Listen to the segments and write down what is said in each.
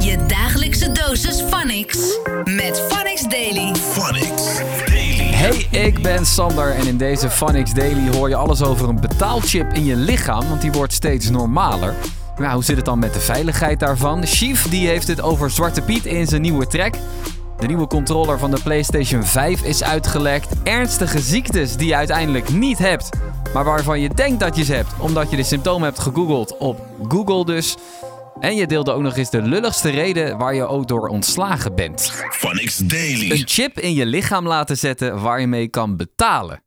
Je dagelijkse dosis Phonics met Phonics Daily. Phonics Daily. Hey, ik ben Sander en in deze Phonics Daily hoor je alles over een betaalchip in je lichaam, want die wordt steeds normaler. Nou, hoe zit het dan met de veiligheid daarvan? Chief die heeft het over Zwarte Piet in zijn nieuwe track. De nieuwe controller van de PlayStation 5 is uitgelekt. Ernstige ziektes die je uiteindelijk niet hebt, maar waarvan je denkt dat je ze hebt, omdat je de symptomen hebt gegoogeld op Google dus. En je deelde ook nog eens de lulligste reden waar je ook door ontslagen bent. Phonics Daily. Een chip in je lichaam laten zetten waar je mee kan betalen.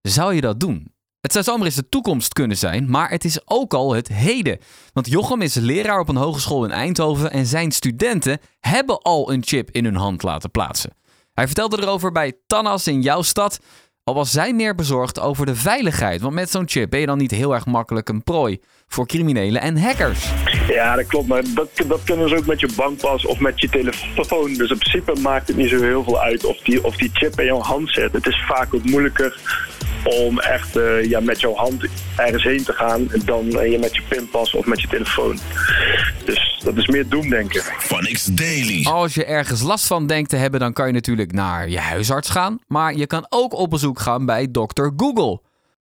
Zou je dat doen? Het zou zomaar eens de toekomst kunnen zijn, maar het is ook al het heden. Want Jochem is leraar op een hogeschool in Eindhoven en zijn studenten hebben al een chip in hun hand laten plaatsen. Hij vertelde erover bij Tannas in jouw stad, al was zij meer bezorgd over de veiligheid. Want met zo'n chip ben je dan niet heel erg makkelijk een prooi voor criminelen en hackers. Ja, dat klopt. Maar dat, dat kunnen ze ook met je bankpas of met je telefoon. Dus in principe maakt het niet zo heel veel uit of die, of die chip in jouw hand zit. Het is vaak ook moeilijker om echt eh, ja, met jouw hand ergens heen te gaan dan eh, je met je pinpas of met je telefoon. Dus dat is meer doemdenken. Phonics Daily. Als je ergens last van denkt te hebben, dan kan je natuurlijk naar je huisarts gaan. Maar je kan ook op bezoek gaan bij dokter Google.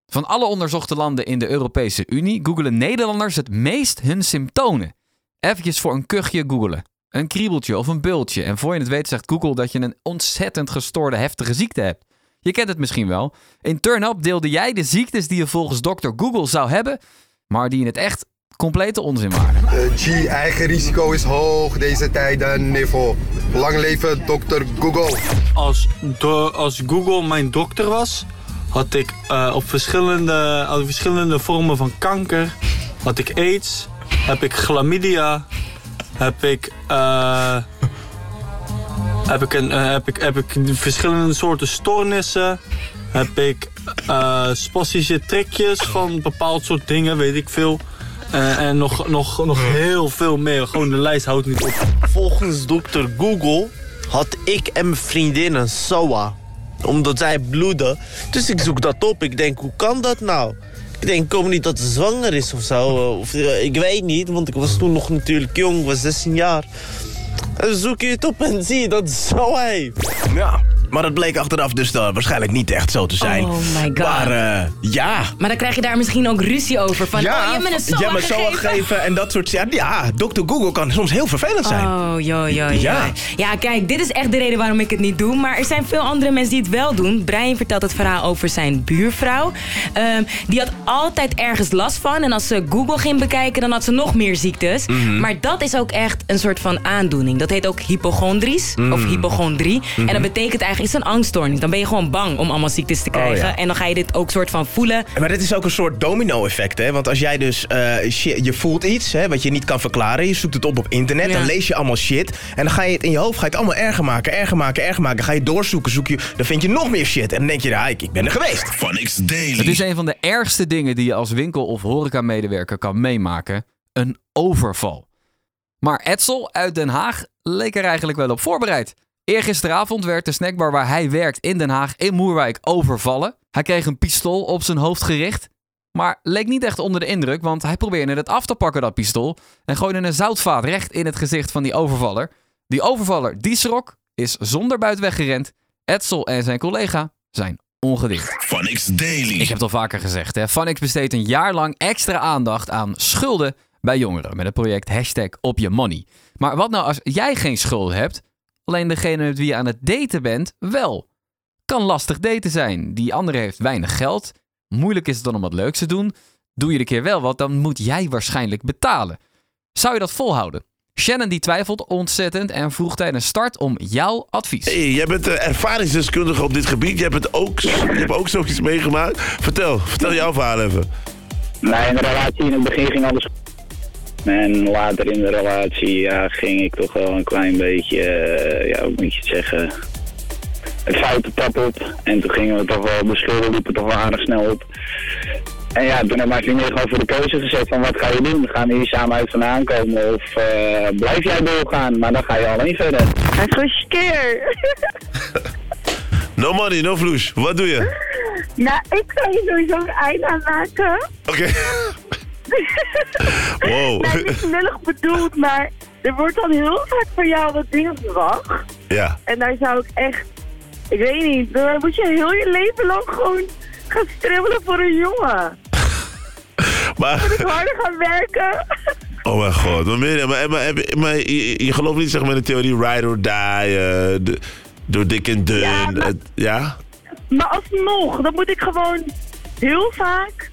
Van alle onderzochte landen in de Europese Unie googelen Nederlanders het meest hun symptomen. Even voor een kuchje googelen. Een kriebeltje of een bultje. En voor je het weet zegt Google dat je een ontzettend gestoorde heftige ziekte hebt. Je kent het misschien wel. In Turn Up deelde jij de ziektes die je volgens dokter Google zou hebben, maar die in het echt complete onzin waren. Uh, G, eigen risico is hoog deze tijden, niveau. Lang leven, dokter Google. Als, do- als Google mijn dokter was, had ik uh, op verschillende, had ik verschillende vormen van kanker. Had ik aids, heb ik chlamydia, heb ik, uh, heb ik, een, uh, heb ik, heb ik verschillende soorten stoornissen. Heb ik spastische trekjes van bepaald soort dingen, weet ik veel. En nog, nog, nog heel veel meer. Gewoon de lijst houdt niet op. Volgens dokter Google had ik en mijn vriendin een SOA. Omdat zij bloedde. Dus ik zoek dat op. Ik denk, hoe kan dat nou? Ik denk, kom niet dat ze zwanger is of zo. Of, uh, ik weet niet, want ik was toen nog natuurlijk jong. Ik was 16 jaar. En zoek je het op en zie je dat SOA heeft. Ja. Maar dat bleek achteraf dus uh, waarschijnlijk niet echt zo te zijn. Oh my god. Maar uh, ja. Maar dan krijg je daar misschien ook ruzie over. Van, ja, oh, je hebt me een SOA ja, maar gegeven. gegeven en dat soort... Ja, ja, dokter Google kan soms heel vervelend zijn. Oh, jo, jo, jo. Ja. Ja, kijk, dit is echt de reden waarom ik het niet doe. Maar er zijn veel andere mensen die het wel doen. Brian vertelt het verhaal over zijn buurvrouw. Um, die had altijd ergens last van. En als ze Google ging bekijken, dan had ze nog meer ziektes. Mm -hmm. Maar dat is ook echt een soort van aandoening. Dat heet ook hypochondries. Mm -hmm. Of hypochondrie. Mm -hmm. En dat betekent eigenlijk, is een angststoornis. Dan ben je gewoon bang om allemaal ziektes te krijgen. Oh, ja. En dan ga je dit ook soort van voelen. Maar dit is ook een soort domino-effect, hè? Want als jij dus, uh, shit, je voelt iets, hè, wat je niet kan verklaren. Je zoekt het op op internet, ja. dan lees je allemaal shit. En dan ga je het in je hoofd ga je het allemaal erger maken, erger maken, erger maken. Dan ga je doorzoeken, zoek je, dan vind je nog meer shit. En dan denk je, ja, ik, ik ben er geweest. Phonics Daily. Het is een van de ergste dingen die je als winkel- of horecamedewerker kan meemaken. Een overval. Maar Edsel uit Den Haag leek er eigenlijk wel op voorbereid. Eergisteravond werd de snackbar waar hij werkt in Den Haag in Moerwijk overvallen. Hij kreeg een pistool op zijn hoofd gericht. Maar leek niet echt onder de indruk, want hij probeerde het af te pakken, dat pistool. En gooide een zoutvaat recht in het gezicht van die overvaller. Die overvaller, die schrok, is zonder buit weggerend. Edsel en zijn collega zijn ongedicht. Phonics Daily. Ik heb het al vaker gezegd, hè. Phonics besteedt een jaar lang extra aandacht aan schulden bij jongeren. Met het project hashtag op je money. Maar wat nou als jij geen schulden hebt... Alleen degene met wie je aan het daten bent, wel. Kan lastig daten zijn. Die andere heeft weinig geld. Moeilijk is het dan om wat leuks te doen. Doe je de keer wel wat, dan moet jij waarschijnlijk betalen. Zou je dat volhouden? Shannon die twijfelt ontzettend en vroeg tijdens start om jouw advies. Hey, jij bent uh, ervaringsdeskundige op dit gebied. Je hebt, het ook, je hebt ook zoiets meegemaakt. Vertel, vertel jouw verhaal even. De relatie in het begin ging alles en later in de relatie ja, ging ik toch wel een klein beetje, uh, ja, hoe moet je het zeggen, het foute pad op. En toen gingen we toch wel, de schulden liepen toch wel aardig snel op. En ja, toen heb mijn vriendin gewoon voor de keuze gezet van wat ga je doen? Gaan we hier samen uit vandaan komen of uh, blijf jij doorgaan? Maar dan ga je alleen verder. Hij is gewoon skeer. no money, no vloes. Wat doe je? Nou, ik ga hier sowieso een eind aan maken. Oké. Okay. wow. het is lullig bedoeld, maar er wordt dan heel vaak van jou wat dingen verwacht. Ja. En daar zou ik echt, ik weet niet, dan moet je heel je leven lang gewoon gaan stribbelen voor een jongen. Maar, Moet ik harder gaan werken. oh mijn god. Maar, maar, maar, je- maar je, je gelooft niet zeg maar, in de theorie ride or die, eh, de- door dik en dun. Ja, maar- het- ja? Maar alsnog, dan moet ik gewoon heel vaak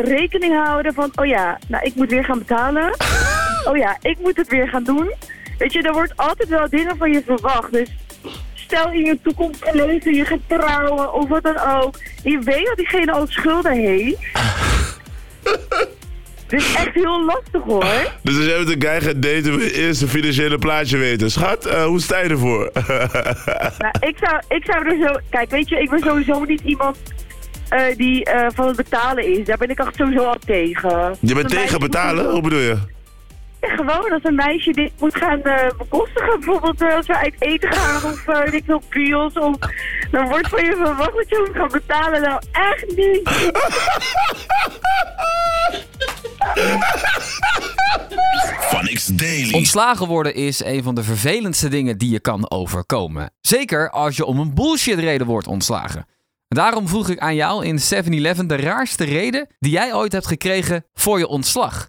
rekening houden van, oh ja, nou ik moet weer gaan betalen. Oh ja, ik moet het weer gaan doen. Weet je, er wordt altijd wel dingen van je verwacht. Dus stel in je toekomstgeleven, je gaat trouwen of wat dan ook. En je weet dat diegene al schulden heeft. Dit is echt heel lastig hoor. Dus als jij met een guy gaat daten, wil eerst een financiële plaatje weten. Schat, eh, hoe sta je ervoor? Nou, ik zou, ik zou er zo... Kijk, weet je, ik ben sowieso niet iemand eh, die eh, van het betalen is. Daar ben ik echt sowieso al tegen. je bent tegen betalen? moet- Hoe bedoel je? Ja, gewoon als een meisje dit moet gaan eh, bekostigen. Bijvoorbeeld eh, als we uit eten gaan of weet ik veel bios. Of, dan wordt van je verwacht dat je moet gaan betalen. Nou, echt niet. Phonics Daily. Ontslagen worden is een van de vervelendste dingen die je kan overkomen. Zeker als je om een bullshit reden wordt ontslagen. Daarom vroeg ik aan jou in 7-Eleven de raarste reden die jij ooit hebt gekregen voor je ontslag.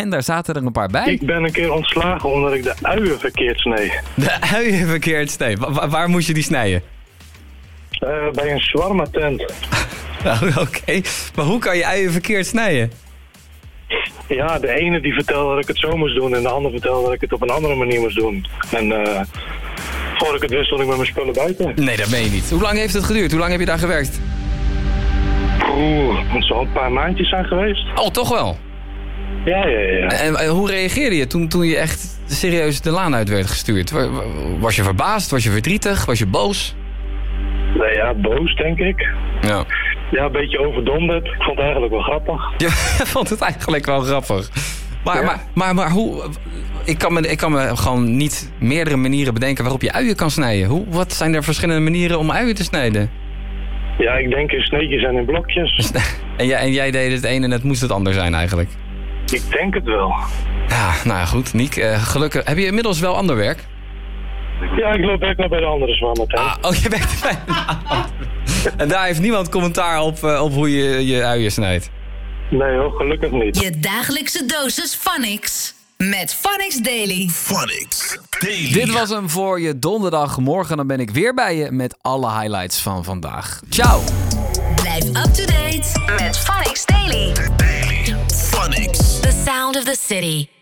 En daar zaten er een paar bij. Ik ben een keer ontslagen omdat ik de uien verkeerd snee. De uien verkeerd snee. Wa- wa- waar moest je die snijden? Eh, bij een shawarma tent. Nou, Oké, maar hoe kan je uien verkeerd snijden? Ja, de ene die vertelde dat ik het zo moest doen en de ander vertelde dat ik het op een andere manier moest doen. En eh voordat ik het wist stond ik met mijn spullen buiten. Nee, dat meen je niet. Hoe lang heeft het geduurd? Hoe lang heb je daar gewerkt? Oeh, het zal een paar maandjes zijn geweest. Oh, toch wel? Ja, ja, ja. En, en hoe reageerde je toen, toen je echt serieus de laan uit werd gestuurd? Wa- wa- Was je verbaasd? Was je verdrietig? Was je boos? Nee, ja, boos denk ik. Ja. Ja, een beetje overdonderd. Ik vond het eigenlijk wel grappig. Je vond het eigenlijk wel grappig. Maar, maar, maar, maar hoe... Ik kan, me, ik kan me gewoon niet meerdere manieren bedenken waarop je uien kan snijden. Hoe, wat zijn er verschillende manieren om uien te snijden? Ja, ik denk in sneetjes en in blokjes. En jij, en jij deed het een en het moest het ander zijn eigenlijk. Ik denk het wel. Ja, nou ja, goed. Niek, eh, gelukkig. Heb je inmiddels wel ander werk? Ja, ik loop werk nog bij de andere tent. Ah, oh, je werkt bij En daar heeft niemand commentaar op, eh, op hoe je je uien snijdt. Nee hoor, gelukkig niet. Je dagelijkse dosis Phonics. Met Phonics Daily. Phonics Daily. Dit was hem voor je donderdag. Morgen dan ben ik weer bij je met alle highlights van vandaag. Ciao! Blijf up to date met Phonics Daily. Phonics. The sound of the city.